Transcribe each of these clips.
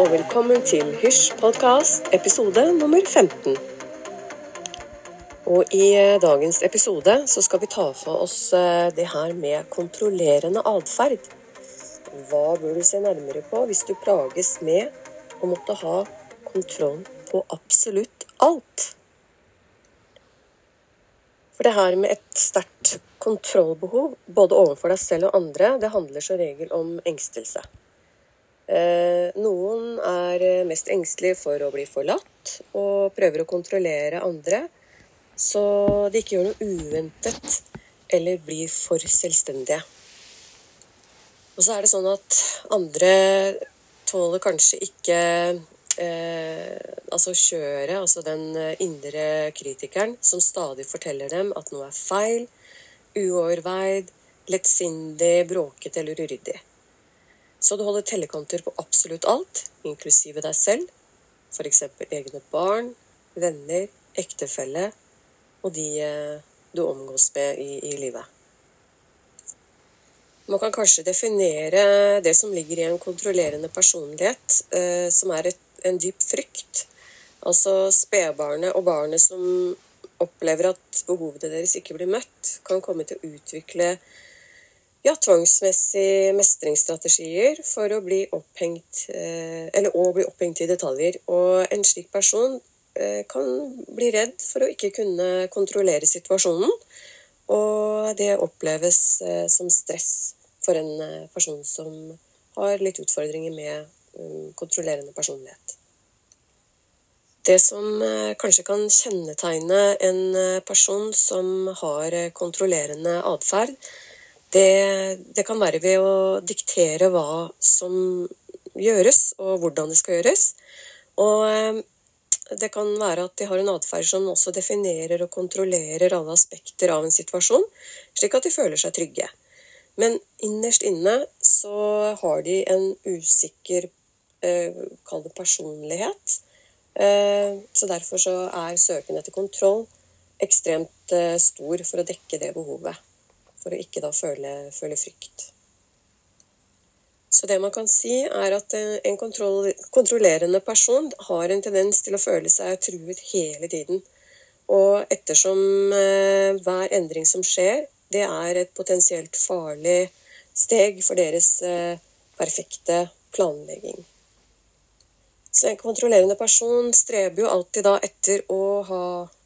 og velkommen til Hysj podkast, episode nummer 15. Og i eh, dagens episode så skal vi ta for oss eh, det her med kontrollerende atferd. Hva bør du se nærmere på hvis du plages med å måtte ha kontroll på absolutt alt? For det her med et sterkt kontrollbehov, både overfor deg selv og andre, det handler som regel om engstelse. Eh, noen er eh, mest engstelige for å bli forlatt og prøver å kontrollere andre, så de ikke gjør noe uventet eller blir for selvstendige. Og så er det sånn at andre tåler kanskje ikke eh, altså kjøret, altså den indre kritikeren som stadig forteller dem at noe er feil, uoverveid, lettsindig, bråkete eller uryddig. Så du holder tellekanter på absolutt alt, inklusive deg selv, f.eks. egne barn, venner, ektefelle og de eh, du omgås med i, i livet. Man kan kanskje definere det som ligger i en kontrollerende personlighet, eh, som er et, en dyp frykt. Altså spedbarnet og barnet som opplever at behovene deres ikke blir møtt, kan komme til å utvikle ja, tvangsmessige mestringsstrategier for å bli opphengt eh, Eller å bli opphengt i detaljer. Og en slik person eh, kan bli redd for å ikke kunne kontrollere situasjonen. Og det oppleves eh, som stress for en person som har litt utfordringer med kontrollerende personlighet. Det som kanskje kan kjennetegne en person som har kontrollerende atferd, det, det, kan være ved å diktere hva som gjøres, og hvordan det skal gjøres. Og eh, det kan være at de har en atferd som også definerer og kontrollerer alle aspekter av en situasjon, slik at de føler seg trygge. Men innerst inne så har de en usikker, eh, kall det personlighet. Eh, så derfor så er søken etter kontroll ekstremt stor for å dekke det behovet for å ikke da føle, føle frykt. Så det man kan si, er at eh, en kontrollerende person har en tendens til å føle seg truet hele tiden. Og ettersom eh, hver endring som skjer, det er et potensielt farlig steg for deres eh, perfekte planlegging. Så en kontrollerende person streber jo alltid da etter å ha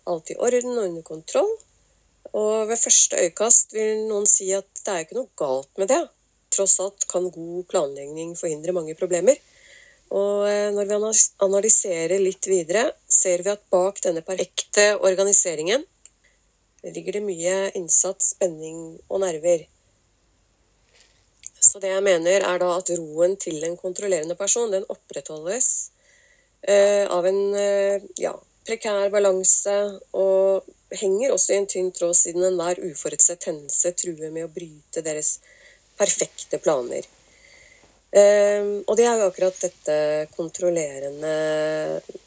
alt i orden og under kontroll. Og ved første øyekast vil noen si at det er ikke noe galt med det. Tross alt kan god planlegging forhindre mange problemer. Og eh, når vi analyserer litt videre, ser vi at bak denne perfekte organiseringen ligger det mye innsats, spenning og nerver. Så det jeg mener, er da at roen til en kontrollerende person, den opprettholdes eh, av en eh, ja, prekær balanse og henger også i en tynn tråd siden enhver uforutsett hendelse truer med å bryte deres perfekte planer. Um, og det er jo akkurat dette kontrollerende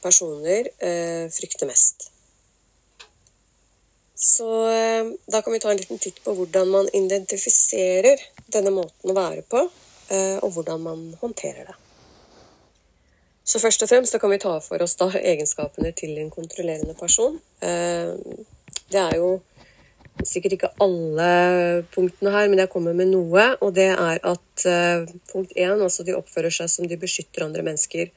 personer uh, frykter mest. Så uh, da kan vi ta en liten titt på hvordan man identifiserer denne måten å være på, uh, og hvordan man håndterer det. Så først og fremst kan vi ta for oss da egenskapene til en kontrollerende person. Det er jo sikkert ikke alle punktene her, men jeg kommer med noe. Og det er at uh, punkt én, altså de oppfører seg som de beskytter andre mennesker.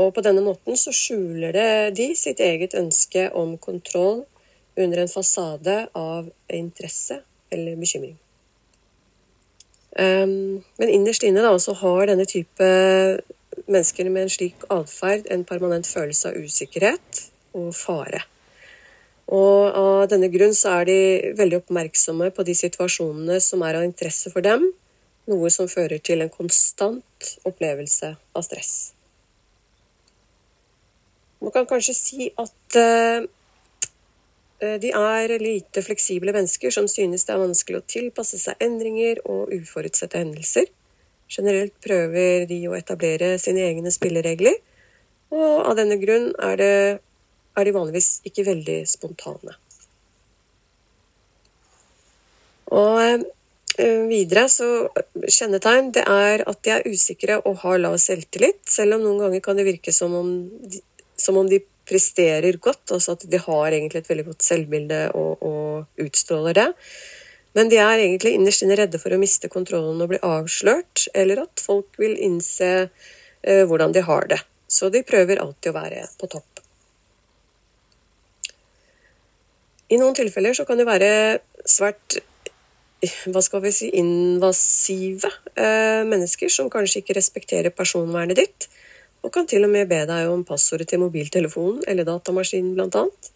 Og på denne måten så skjuler de sitt eget ønske om kontroll under en fasade av interesse eller bekymring. Um, men innerst inne da, så har denne type mennesker med en slik atferd en permanent følelse av usikkerhet og fare. Og av denne grunn så er de veldig oppmerksomme på de situasjonene som er av interesse for dem, noe som fører til en konstant opplevelse av stress. Man kan kanskje si at uh, de er lite fleksible mennesker som synes det er vanskelig å tilpasse seg endringer og uforutsette hendelser. Generelt prøver de å etablere sine egne spilleregler, og av denne grunn er det er de vanligvis ikke veldig spontane. Og eh, Eh, videre så kjennetegn det er at de er usikre og har lav selvtillit, selv om noen ganger kan det virke som om de, som om de presterer godt, altså at de har egentlig et veldig godt selvbilde og, og utstråler det. Men de er egentlig innerst inne redde for å miste kontrollen og bli avslørt, eller at folk vil innse eh, hvordan de har det. Så de prøver alltid å være på topp. I noen tilfeller så kan det være svært hva skal vi si, invasive eh, mennesker som kanskje ikke respekterer personvernet ditt, og kan til og med be deg om passordet til mobiltelefonen eller datamaskinen, blant annet.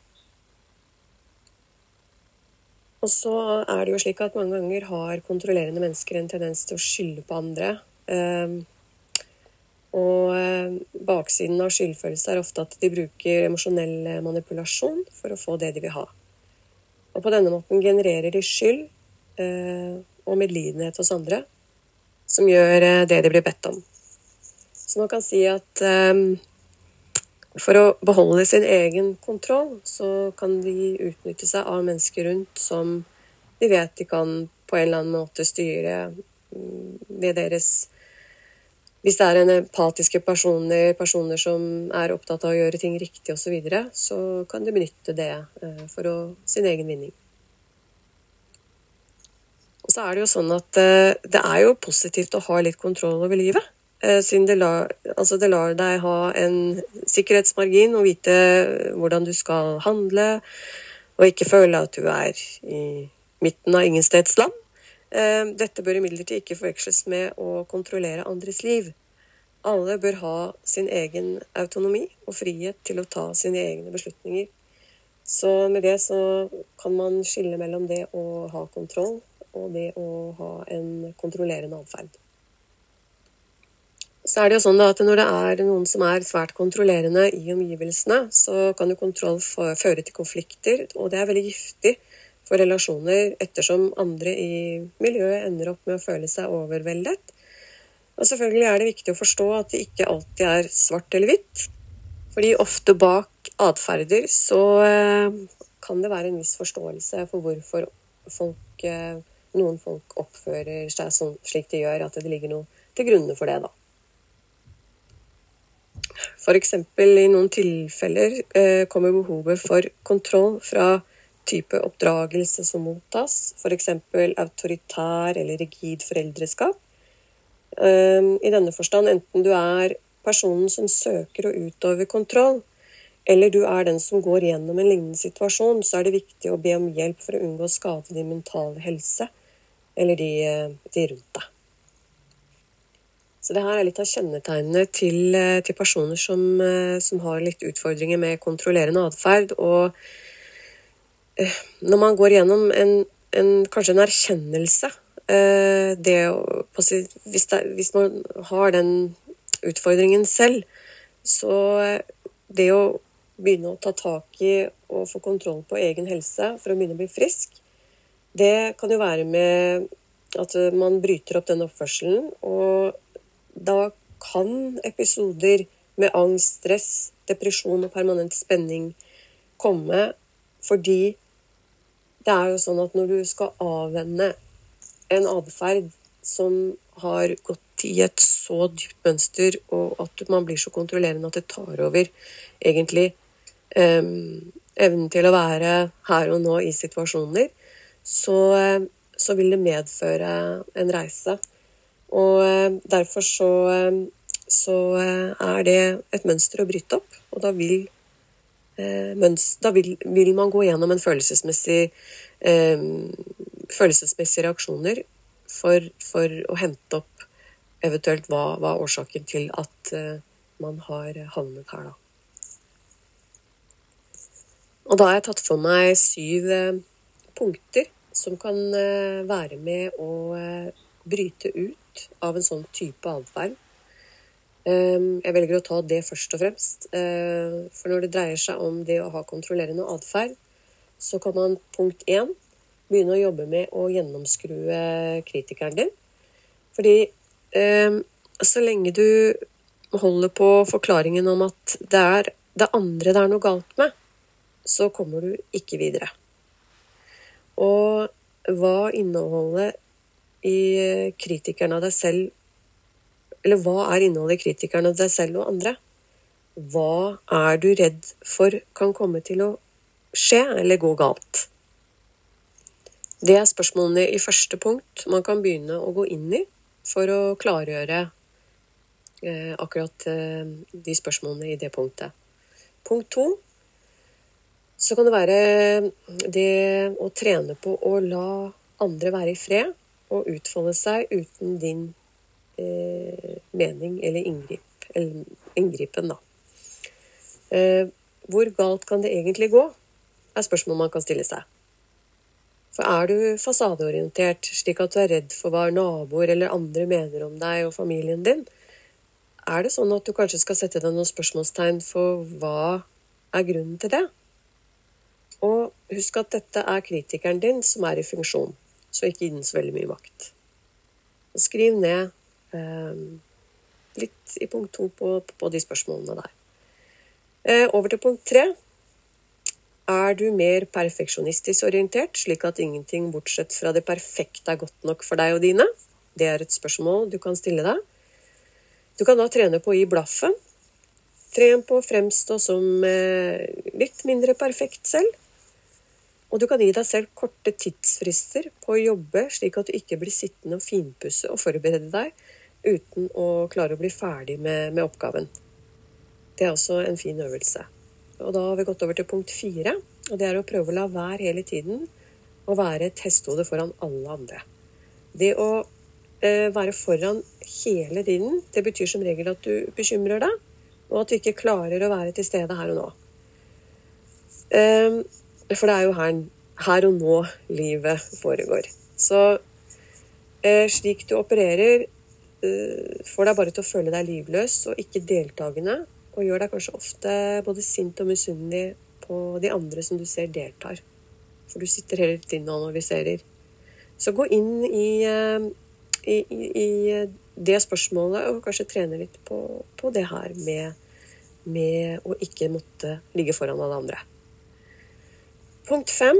Og så er det jo slik at mange ganger har kontrollerende mennesker en tendens til å skylde på andre. Eh, og eh, baksiden av skyldfølelse er ofte at de bruker emosjonell manipulasjon for å få det de vil ha. Og på denne måten genererer de skyld Eh, og medlidenhet hos andre som gjør eh, det de blir bedt om. Så man kan si at eh, for å beholde sin egen kontroll, så kan de utnytte seg av mennesker rundt som de vet de kan på en eller annen måte styre mm, ved deres Hvis det er en empatiske personer, personer som er opptatt av å gjøre ting riktig osv., så, videre, så kan de benytte det for å, sin egen vinning. Og så er det jo sånn at eh, det er jo positivt å ha litt kontroll over livet. Eh, siden det lar, altså det lar deg ha en sikkerhetsmargin og vite hvordan du skal handle, og ikke føle at du er i midten av ingensteds land. Eh, dette bør imidlertid ikke forveksles med å kontrollere andres liv. Alle bør ha sin egen autonomi og frihet til å ta sine egne beslutninger. Så med det så kan man skille mellom det å ha kontroll og det å ha en kontrollerende atferd. Så er det jo sånn at når det er noen som er svært kontrollerende i omgivelsene, så kan jo kontroll føre til konflikter, og det er veldig giftig for relasjoner ettersom andre i miljøet ender opp med å føle seg overveldet. Og selvfølgelig er det viktig å forstå at det ikke alltid er svart eller hvitt. Fordi ofte bak atferder så eh, kan det være en viss forståelse for hvorfor folk eh, noen folk oppfører seg slik de gjør, at det ligger noe til grunne for det, da. F.eks. i noen tilfeller eh, kommer behovet for kontroll fra type oppdragelse som mottas, f.eks. autoritær eller rigid foreldreskap. Eh, I denne forstand enten du er personen som søker å utøve kontroll, eller du er den som går gjennom en lignende situasjon, så er det viktig å be om hjelp for å unngå å skade din mentale helse eller de, de rundt deg. Så det her er litt av kjennetegnene til, til personer som, som, har litt utfordringer med kontrollerende atferd. Og eh, når man går gjennom en, en, kanskje en erkjennelse eh, det, hvis, det, hvis, man har den utfordringen selv, så det å begynne å ta tak i og få kontroll på egen helse for å begynne å bli frisk, det kan jo være med at man bryter opp den oppførselen, og da kan episoder med angst, stress, depresjon og permanent spenning komme fordi det er jo sånn at når du skal avvenne en atferd som har gått i et så dypt mønster, og at man blir så kontrollerende at det tar over egentlig um, evnen til å være her og nå i situasjoner, så, eh, så vil det medføre en reise. Og eh, derfor så, eh, så er det et mønster å bryte opp, og da vil da vil, vil, man gå gjennom en følelsesmessig eh, følelsesmessige reaksjoner for, for, å hente opp eventuelt hva, hva er årsaken til at eh, man har havnet her, da. Og da har jeg tatt for meg syv eh, punkter som kan eh, være med å eh, bryte ut av en sånn type atferd. Ehm, jeg velger å ta det først og fremst. Eh, for når det dreier seg om det å ha kontrollerende atferd, så kan man punkt én begynne å jobbe med å gjennomskue kritikeren din. Fordi ehm, så lenge du holder på forklaringen om at det er det andre det er noe galt med, så kommer du ikke videre. Og hva innholdet i kritikeren av deg selv Eller hva er innholdet i kritikeren av deg selv og andre? Hva er du redd for kan komme til å skje eller gå galt? Det er spørsmålene i første punkt man kan begynne å gå inn i for å klargjøre eh, akkurat eh, de spørsmålene i det punktet. Punkt to så kan det være det å trene på å la andre være i fred og utfolde seg uten din eh, mening eller, inngrip, eller inngripen, da. Eh, hvor galt kan det egentlig gå, er spørsmål man kan stille seg. For er du fasadeorientert, slik at du er redd for hva naboer eller andre mener om deg og familien din, er det sånn at du kanskje skal sette deg noen spørsmålstegn for hva er grunnen til det? Og husk at dette er kritikeren din som er i funksjon, så ikke gi den så veldig mye makt. Skriv ned litt i punkt to på, på, de spørsmålene der. Eh, over til punkt tre. Er du mer perfeksjonistisk orientert, slik at ingenting bortsett fra det perfekte er godt nok for deg og dine? Det er et spørsmål du kan stille deg. Du kan da trene på å gi blaffen. Tren på å fremstå som eh, litt mindre perfekt selv. Og du kan gi deg selv korte tidsfrister på å jobbe, slik at du ikke blir sittende og finpusse og forberede deg uten å klare å bli ferdig med, med oppgaven. Det er også en fin øvelse. Og da har vi gått over til punkt fire, og det er å prøve å la være hele tiden å være et hestehode foran alle andre. Det å eh, være foran hele tiden, det betyr som regel at du bekymrer deg, og at du ikke klarer å være til stede her og nå. Eh, for det er jo her, her og nå livet foregår. Så eh, slik du opererer, får deg bare til å føle deg livløs og ikke deltakende. Og gjør deg kanskje ofte både sint og misunnelig på de andre som du ser deltar. For du sitter hele tiden og analyserer. Så gå inn i, eh, i, i, i det spørsmålet og kanskje trene litt på, på det her med, med å ikke måtte ligge foran alle andre. Punkt fem.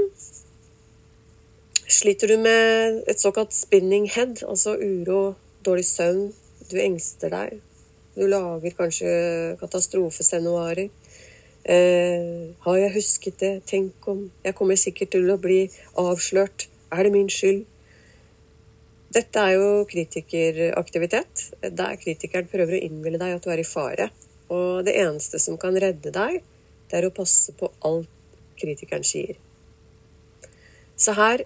Sliter du med et såkalt spinning head, altså uro, dårlig søvn, du engster deg, du lager kanskje katastrofescenarioer. Eh, har jeg husket det? Tenk om Jeg kommer sikkert til å bli avslørt. Er det min skyld? Dette er jo kritikeraktivitet, der kritikeren prøver å innbille deg at du er i fare. Og det eneste som kan redde deg, det er å passe på alt kritikeren sier. Så her,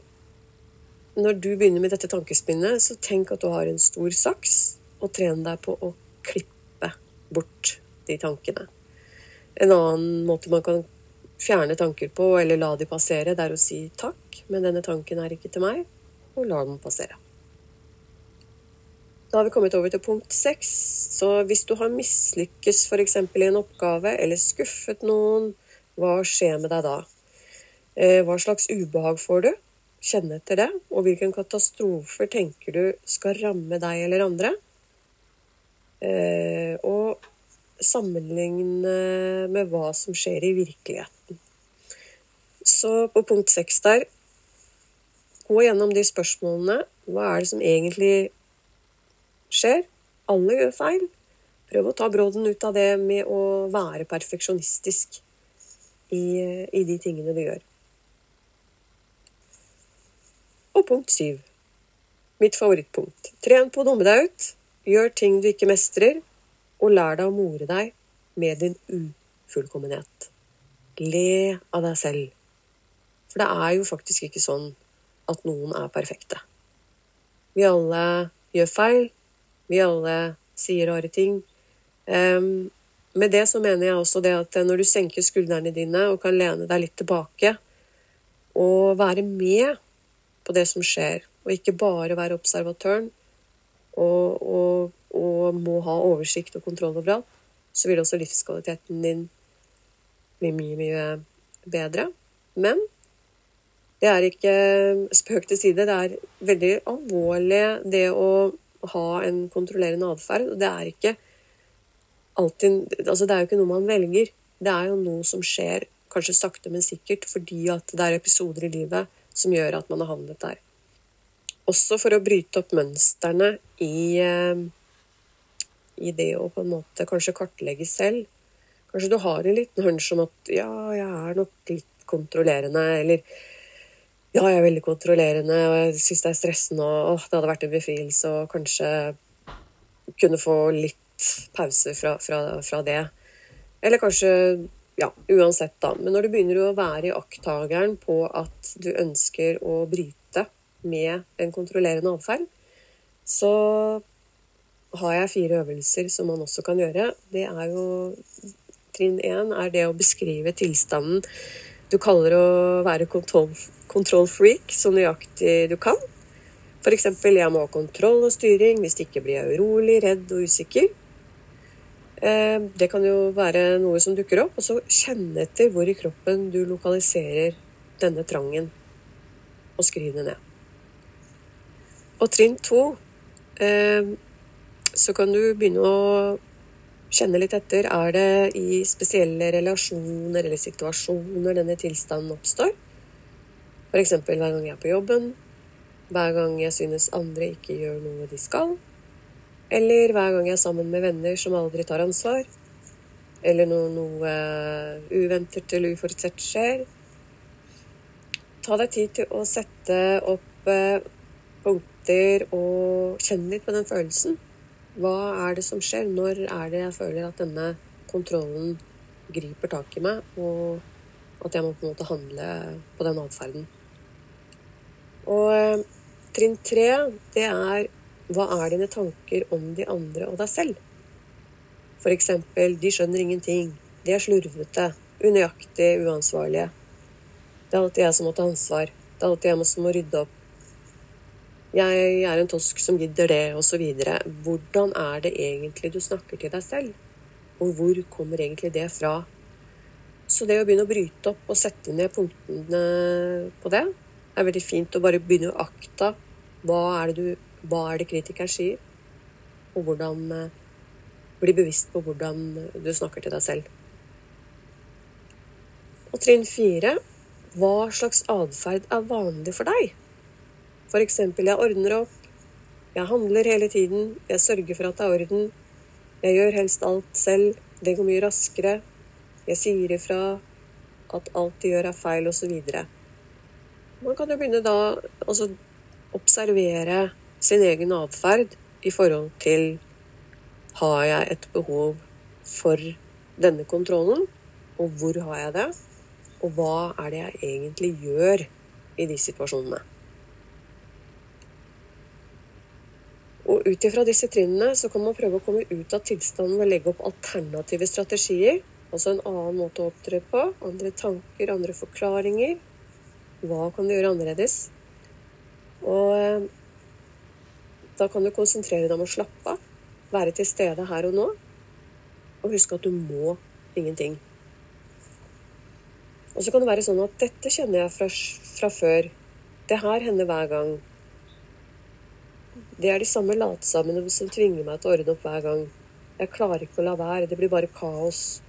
når du begynner med dette tankespinnet, så tenk at du har en stor saks, og tren deg på å klippe bort de tankene. En annen måte man kan fjerne tanker på, eller la de passere, det er å si takk, men denne tanken er ikke til meg, og la den passere. Da har vi kommet over til punkt seks. Så hvis du har mislykkes f.eks. i en oppgave, eller skuffet noen, hva skjer med deg da? Eh, hva slags ubehag får du? Kjenne etter det. Og hvilken katastrofer tenker du skal ramme deg eller andre? Eh, og sammenligne med hva som skjer i virkeligheten. Så på punkt seks der Gå gjennom de spørsmålene. Hva er det som egentlig skjer? Alle gjør feil. Prøv å ta brodden ut av det med å være perfeksjonistisk i, i de tingene du gjør. Og punkt syv. Mitt favorittpunkt. Tren på å dumme deg ut. Gjør ting du ikke mestrer, og lær deg å more deg med din ufullkommenhet. Le av deg selv. For det er jo faktisk ikke sånn at noen er perfekte. Vi alle gjør feil. Vi alle sier rare ting. Um, med det så mener jeg også det at når du senker skuldrene dine og kan lene deg litt tilbake og være med på det som skjer, og ikke bare være observatøren og, og, og må ha oversikt og kontroll over alt, så vil også livskvaliteten din bli mye, mye bedre. Men det er ikke spøk til side. Det er veldig alvorlig det å ha en kontrollerende atferd. Det er ikke alltid Altså, det er jo ikke noe man velger. Det er jo noe som skjer, kanskje sakte, men sikkert, fordi at det er episoder i livet som gjør at man har havnet der. også for å bryte opp mønstrene i, eh, i det å på en måte kanskje kartlegge selv. Kanskje du har en liten hunch om at ja, jeg er nok litt kontrollerende, eller ja, jeg er veldig kontrollerende, og jeg syns det er stressende, og åh, det hadde vært en befrielse å kanskje kunne få litt pause fra, fra, fra det. Eller kanskje ja, uansett, da. Men når du begynner å være i akttageren på at du ønsker å bryte med en kontrollerende atferd, så har jeg fire øvelser som man også kan gjøre. Det er jo Trinn én er det å beskrive tilstanden du kaller å være kontrollfreak, så nøyaktig du kan. F.eks.: Jeg må ha kontroll og styring, hvis ikke blir jeg urolig, redd og usikker. Eh, det kan jo være noe som dukker opp. Og så kjenne etter hvor i kroppen du lokaliserer denne trangen, og skriv det ned. Og trinn to eh, så kan du begynne å kjenne litt etter. Er det i spesielle relasjoner eller situasjoner denne tilstanden oppstår? F.eks. hver gang jeg er på jobben, hver gang jeg synes andre ikke gjør noe de skal, eller hver gang jeg er sammen med venner som aldri tar ansvar. Eller når noe uventet eller uforutsett skjer. Ta deg tid til å sette opp eh, punkter og kjenne litt på den følelsen. Hva er det som skjer? Når er det jeg føler at denne kontrollen griper tak i meg, og at jeg må på en måte handle på den atferden? Og eh, trinn tre, det er hva er dine tanker om de andre og deg selv? For eksempel, de skjønner ingenting. De er slurvete, unøyaktige, uansvarlige. Det er alltid jeg som må ta ansvar. Det er alltid jeg som må rydde opp. Jeg er en tosk som gidder det, osv. Hvordan er det egentlig du snakker til deg selv? Og hvor kommer egentlig det fra? Så det å begynne å bryte opp og sette ned punktene på det, er veldig fint. Å bare begynne å akta. Hva er det du hva er det kritikeren sier, og hvordan eh, bli bevisst på hvordan du snakker til deg selv. Og trinn fire hva slags atferd er vanlig for deg? Eksempel, jeg ordner opp, jeg handler hele tiden, jeg sørger for at det er orden, jeg gjør helst alt selv, det går mye raskere, jeg sier ifra at alt de gjør er feil, osv. Man kan jo begynne da å observere sin egen atferd i forhold til har jeg et behov for denne kontrollen, og hvor har jeg det? Og hva er det jeg egentlig gjør i de situasjonene? Og ut ifra disse trinnene så kan man prøve å komme ut av tilstanden ved å legge opp alternative strategier. Altså en annen måte å opptre på, andre tanker, andre forklaringer. Hva kan du gjøre annerledes? Og eh, da kan du konsentrere deg om å slappe av, være til stede her og nå, og huske at du må ingenting. Og så kan det være sånn at dette kjenner jeg fra, fra før. Det her hender hver gang. Det er de samme latsammene som tvinger meg til å ordne opp hver gang. Jeg klarer ikke å la være. Det blir bare kaos.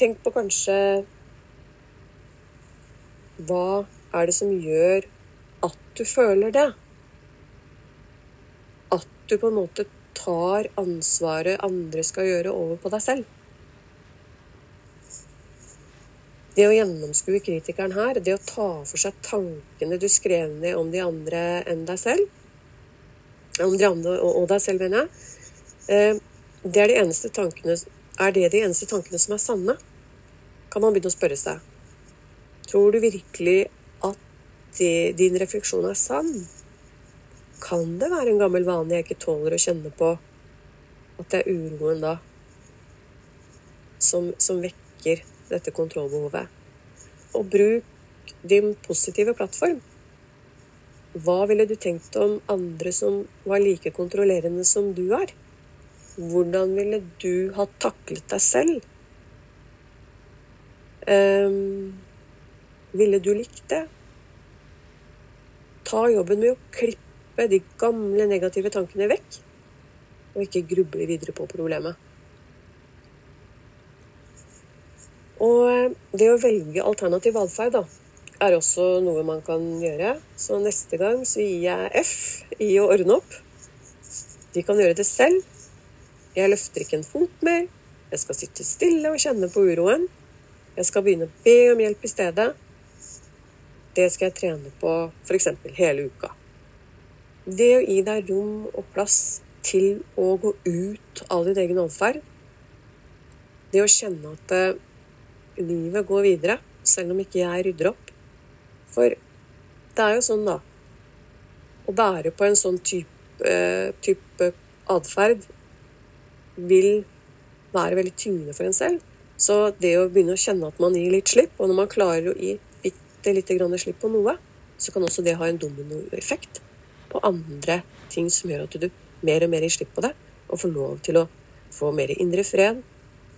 Tenk på kanskje Hva er det som gjør at du føler det? Du på en måte tar ansvaret andre skal gjøre, over på deg selv. Det å gjennomskue kritikeren her, det å ta for seg tankene du skrev ned om de andre enn deg selv Om de andre og deg selv, mener jeg. Eh, det er, de eneste tankene, er det de eneste tankene som er sanne? Kan man begynne å spørre seg. Tror du virkelig at din refleksjon er sann? Kan det være en gammel vane jeg ikke tåler å kjenne på. At det er uroen da som, som vekker dette kontrollbehovet. Og bruk din positive plattform. Hva ville du tenkt om andre som var like kontrollerende som du er? Hvordan ville du ha taklet deg selv? Um, ville du likt det? Ta jobben med å klippe slippe de gamle negative tankene vekk, og ikke gruble videre på problemet. Og det å velge alternativ da, er også noe man kan gjøre. Så neste gang så gir jeg F i å ordne opp. De kan gjøre det selv. Jeg løfter ikke en fot mer. Jeg skal sitte stille og kjenne på uroen. Jeg skal begynne å be om hjelp i stedet. Det skal jeg trene på f.eks. hele uka. Det å gi deg rom og plass til å gå ut av din egen atferd. Det å kjenne at eh, livet går videre, selv om ikke jeg rydder opp. For det er jo sånn, da. Å bære på en sånn type, eh, type atferd vil være veldig tyngende for en selv. Så det å begynne å kjenne at man gir litt slipp, og når man klarer å gi bitte lite grann slipp på noe, så kan også det ha en dominoeffekt på andre ting som gjør at du mer og mer gir slipp på det, og får lov til å få mer indre fred,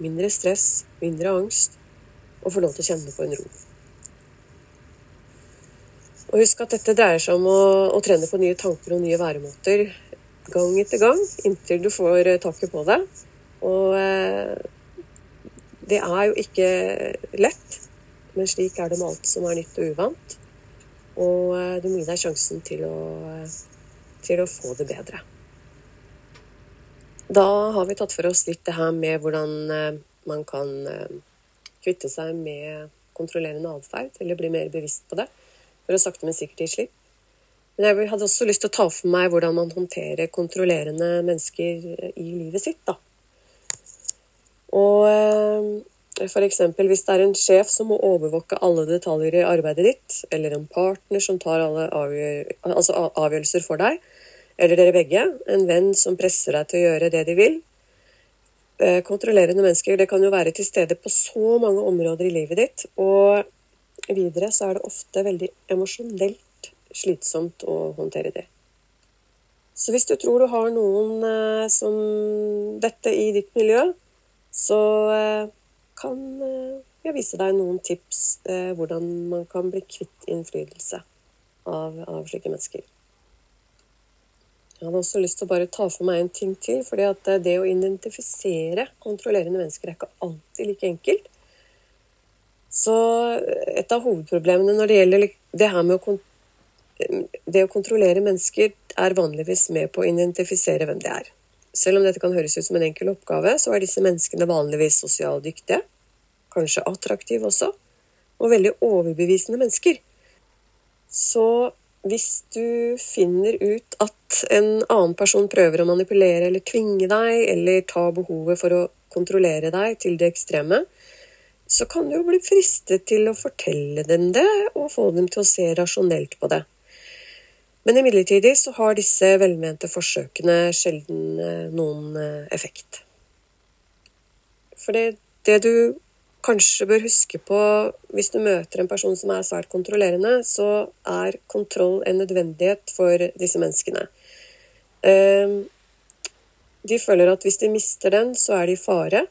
mindre stress, mindre angst, og få lov til å kjenne på en ro. Og husk at dette dreier seg om å, å trene på nye tanker og nye væremåter gang etter gang inntil du får eh, taket på det. Og eh, det er jo ikke lett, men slik er det med alt som er nytt og uvant. Og eh, du må gi deg sjansen til å, til å få det bedre. Da har vi tatt for oss litt det her med hvordan man kan kvitte seg med kontrollerende atferd, eller bli mer bevisst på det, for å sakte, men sikkert gi slipp. Men jeg hadde også lyst til å ta for meg hvordan man håndterer kontrollerende mennesker i livet sitt. da. Og eksempel hvis det er en sjef som må overvåke alle detaljer i arbeidet ditt, eller en partner som tar alle avgjør, altså avgjørelser for deg, eller dere begge, en venn som presser deg til å gjøre det de vil. Eh, kontrollerende mennesker det kan jo være til stede på så mange områder i livet ditt, og videre så er det ofte veldig emosjonelt slitsomt å håndtere det. Så hvis du tror du har noen eh, som dette i ditt miljø, så eh, kan eh, jeg vise deg noen tips eh, hvordan man kan bli kvitt innflytelse av, av, slike mennesker. Jeg hadde også lyst til å bare ta for meg en ting til. at eh, det å identifisere kontrollerende mennesker er ikke alltid like enkelt. Så et av hovedproblemene når det gjelder det her med å det å kontrollere mennesker er vanligvis med på å identifisere hvem de er. Selv om dette kan høres ut som en enkel oppgave, så er disse menneskene vanligvis sosialdyktige, kanskje attraktive også, og veldig overbevisende mennesker. Så hvis du finner ut at en annen person prøver å manipulere eller tvinge deg, eller ta behovet for å kontrollere deg til det ekstreme, så kan du jo bli fristet til å fortelle dem det, og få dem til å se rasjonelt på det. Men imidlertid så har disse velmente forsøkene sjelden eh, noen eh, effekt. For det, det, du kanskje bør huske på hvis du møter en person som er svært kontrollerende, så er kontroll en nødvendighet for disse menneskene. Ehm, de føler at hvis de mister den, så er de i fare.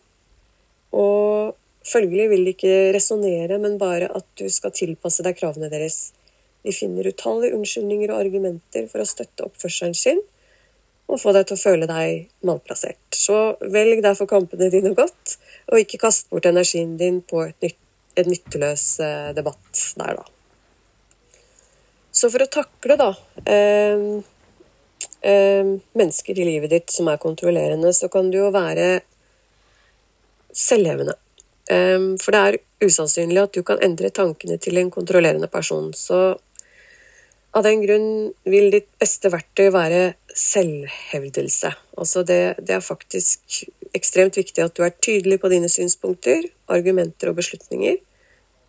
Og følgelig vil de ikke resonnere, men bare at du skal tilpasse deg kravene deres. De finner utallige unnskyldninger og argumenter for å støtte oppførselen sin og få deg til å føle deg malplassert. Så velg derfor kampene dine godt, og ikke kaste bort energien din på nytt, en nytteløs eh, debatt der, da. Så for å takle da eh, eh, mennesker i livet ditt som er kontrollerende, så kan du jo være selvhevende. Eh, for det er usannsynlig at du kan endre tankene til en kontrollerende person. Så av den grunn vil ditt beste verktøy være selvhevdelse. Altså det, det, er faktisk ekstremt viktig at du er tydelig på dine synspunkter, argumenter og beslutninger,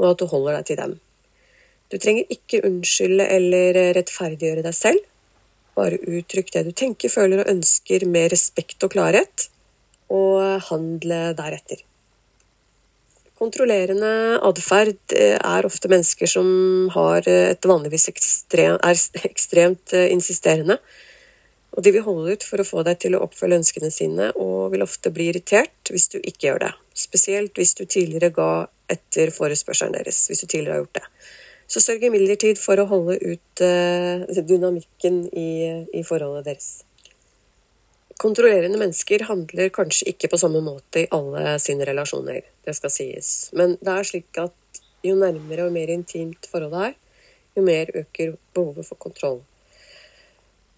og at du holder deg til dem. Du trenger ikke unnskylde eller rettferdiggjøre deg selv. Bare uttrykk det du tenker, føler og ønsker med respekt og klarhet, og handle deretter. Kontrollerende atferd eh, er ofte mennesker som har eh, et vanligvis ekstremt, er ekstremt eh, insisterende. Og de vil holde ut for å få deg til å oppfølge ønskene sine, og vil ofte bli irritert hvis du ikke gjør det. Spesielt hvis du tidligere ga etter forespørselen deres, hvis du tidligere har gjort det. Så sørg imidlertid for å holde ut dynamikken i, i forholdet deres. Kontrollerende mennesker handler kanskje ikke på samme måte i alle sine relasjoner, det skal sies. Men det er slik at jo nærmere og mer intimt forholdet er, jo mer øker behovet for kontroll.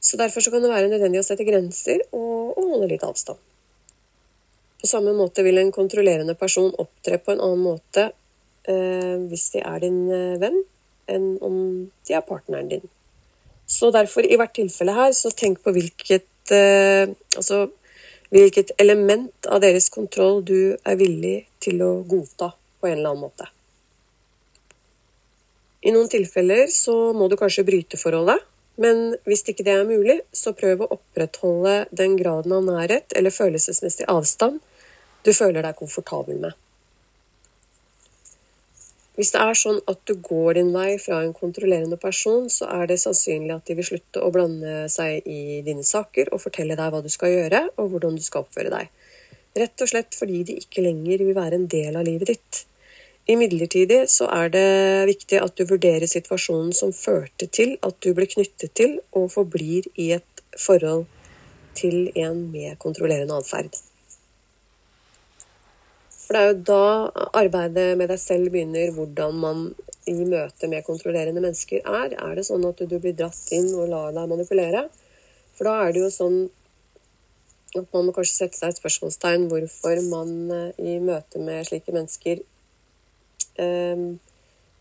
Så Derfor så kan det være nødvendig å sette grenser og, og holde litt avstand. På samme måte vil en kontrollerende person opptre på en annen måte eh, hvis de er din eh, venn, enn om de er partneren din. Så derfor, i hvert tilfelle her, så tenk på hvilket eh, Altså hvilket element av deres kontroll du er villig til å godta på en eller annen måte. I noen tilfeller så må du kanskje bryte forholdet, men hvis ikke det er mulig, så prøv å opprettholde den graden av nærhet eller følelsesmessig avstand du føler deg komfortabel med. Hvis det er sånn at du går din vei fra en kontrollerende person, så er det sannsynlig at de vil slutte å blande seg i dine saker og fortelle deg hva du skal gjøre og hvordan du skal oppføre deg. Rett og slett fordi de ikke lenger vil være en del av livet ditt. Imidlertid så er det viktig at du vurderer situasjonen som førte til at du ble knyttet til og forblir i et forhold til en med kontrollerende atferd. For det er jo da arbeidet med deg selv begynner, hvordan man i møte med kontrollerende mennesker er. Er det sånn at du blir dratt inn og lar deg manipulere? For da er det jo sånn at man må kanskje sette seg et spørsmålstegn hvorfor man eh, i møte med slike mennesker um,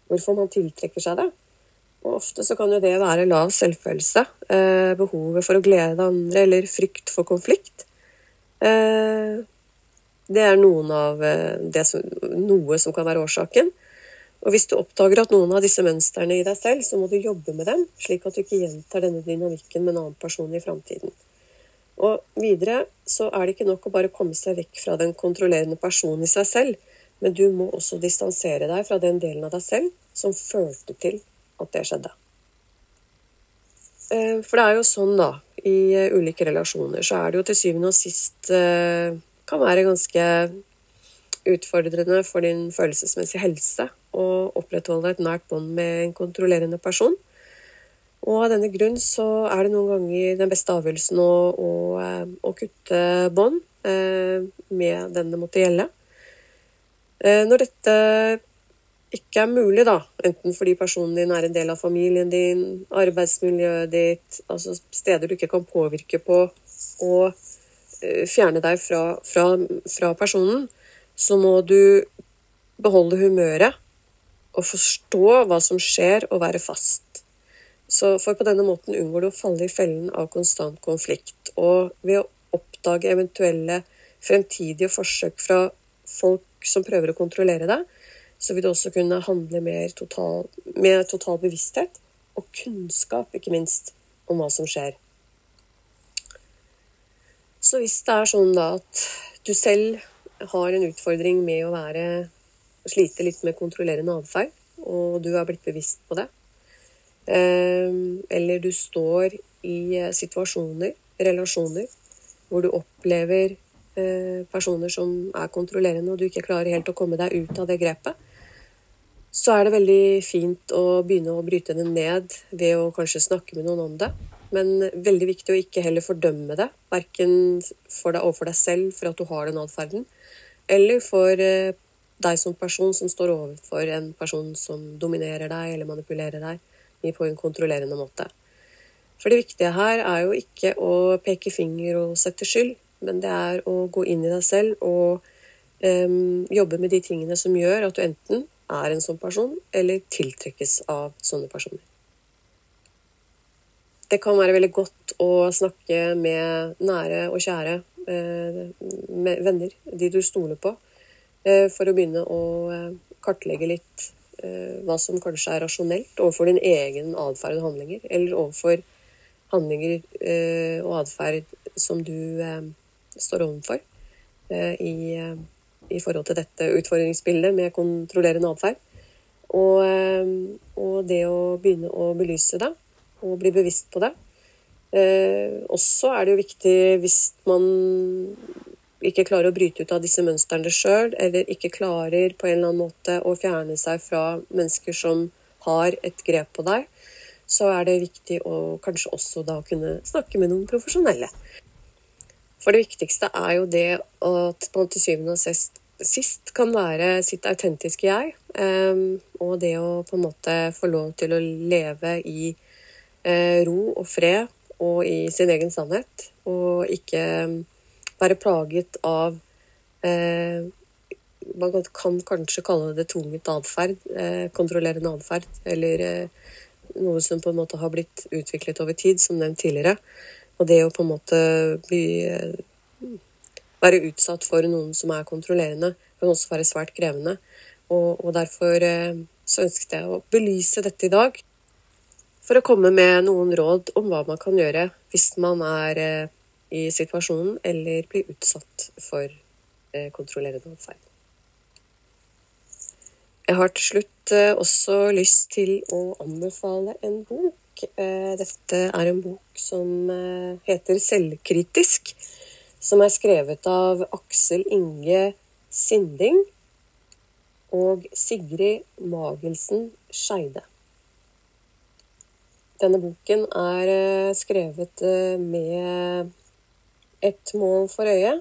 hvorfor man tiltrekker seg det. Og ofte så kan jo det være lav selvfølelse, eh, behovet for å glede andre eller frykt for konflikt. Eh, det er noen av som, noe som kan være årsaken. Og hvis du oppdager at noen av disse mønstrene i deg selv, så må du jobbe med dem, slik at du ikke gjentar denne dynamikken med en annen person i framtiden. Og videre så er det ikke nok å bare komme seg vekk fra den kontrollerende personen i seg selv, men du må også distansere deg fra den delen av deg selv som følte til at det skjedde. Eh, for det er jo sånn, da, i eh, ulike relasjoner, så er det jo til syvende og sist eh, kan være ganske utfordrende for din følelsesmessige helse å opprettholde et nært bånd med en kontrollerende person. Og av denne grunn så er det noen ganger den beste avgjørelsen å, å, å kutte bånd med den det måtte gjelde. Eh, når dette ikke er mulig, da, enten fordi personen din er en del av familien din, arbeidsmiljøet ditt, altså steder du ikke kan påvirke på, og eh, fjerne deg fra, fra, fra personen, så må du beholde humøret og forstå hva som skjer, og være fast. Så for på denne måten unngår du å falle i fellen av konstant konflikt. Og ved å oppdage eventuelle fremtidige forsøk fra folk som prøver å kontrollere deg, så vil du også kunne handle total, med total bevissthet og kunnskap, ikke minst, om hva som skjer. Så hvis det er sånn da at du selv har en utfordring med å være slite litt med kontrollerende atferd, og du har blitt bevisst på det, ehm, eller du står i situasjoner, relasjoner, hvor du opplever personer som er kontrollerende, og du ikke klarer helt å komme deg ut av det grepet, så er det veldig fint å begynne å bryte det ned ved å kanskje snakke med noen om det. Men veldig viktig å ikke heller fordømme det, verken for deg overfor deg selv for at du har den atferden, eller for eh, deg som person som står overfor en person som dominerer deg eller manipulerer deg på en kontrollerende måte. For det viktige her er jo ikke å peke finger og sette skyld, men det er å gå inn i deg selv og um, jobbe med de tingene som gjør at du enten er en sånn person, eller tiltrekkes av sånne personer. Det kan være veldig godt å snakke med nære og kjære, eh, med venner, de du stoler på, eh, for å begynne å eh, kartlegge litt hva som kanskje er rasjonelt overfor din egen atferd og handlinger, eller overfor handlinger og atferd som du står overfor eh, i, i, forhold til dette utfordringsbildet med kontrollerende atferd. Og, eh, og, det å begynne å belyse det og bli bevisst på det. Eh, også er det jo viktig hvis man ikke klarer å bryte ut av disse mønstrene sjøl, eller ikke klarer på en eller annen måte å fjerne seg fra mennesker som har et grep på deg, så er det viktig å kanskje også da kunne snakke med noen profesjonelle. For det viktigste er jo det at man til syvende og sist sist kan være sitt autentiske jeg. Og det å på en måte få lov til å leve i ro og fred og i sin egen sannhet. Og ikke være plaget av Man kan kanskje kalle det tvunget atferd. Kontrollerende atferd. Eller noe som på en måte har blitt utviklet over tid, som nevnt tidligere. Og det å på en måte bli være utsatt for noen som er kontrollerende, kan også være svært krevende. Og, og derfor eh, så ønsket jeg å belyse dette i dag. For å komme med noen råd om hva man kan gjøre hvis man er eh, i situasjonen eller blir utsatt for eh, kontrollerende atferd. Jeg har til slutt også lyst til å anbefale en bok. Dette er en bok som heter Selvkritisk som er skrevet av Aksel Inge Sinding og Sigrid Magelsen Skeide. Denne boken er eh, skrevet eh, med ett mål for øye,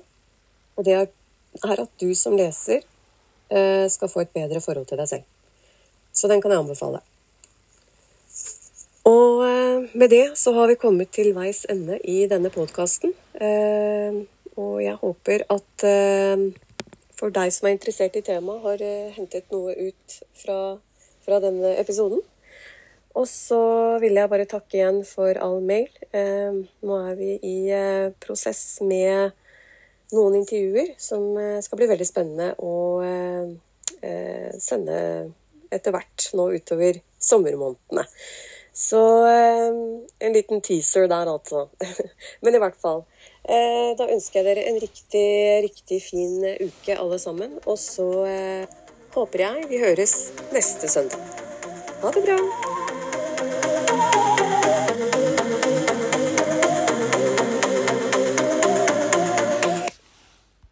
og det er at du som leser eh, skal få et bedre forhold til deg selv. Så den kan jeg anbefale. Og med det så har vi kommet til veis ende i denne podkasten. Og jeg håper at eh, for deg som er interessert i temaet, har eh, hentet noe ut fra, fra denne episoden. Og så vil jeg bare takke igjen for all mail. Eh, nå er vi i prosess med noen intervjuer som skal bli veldig spennende å sende etter hvert nå utover sommermånedene. Så en liten teaser der, altså. Men i hvert fall. Eh, da ønsker jeg dere en riktig, riktig fin uke, alle sammen. Og så eh, håper jeg vi høres neste søndag. Ha det bra.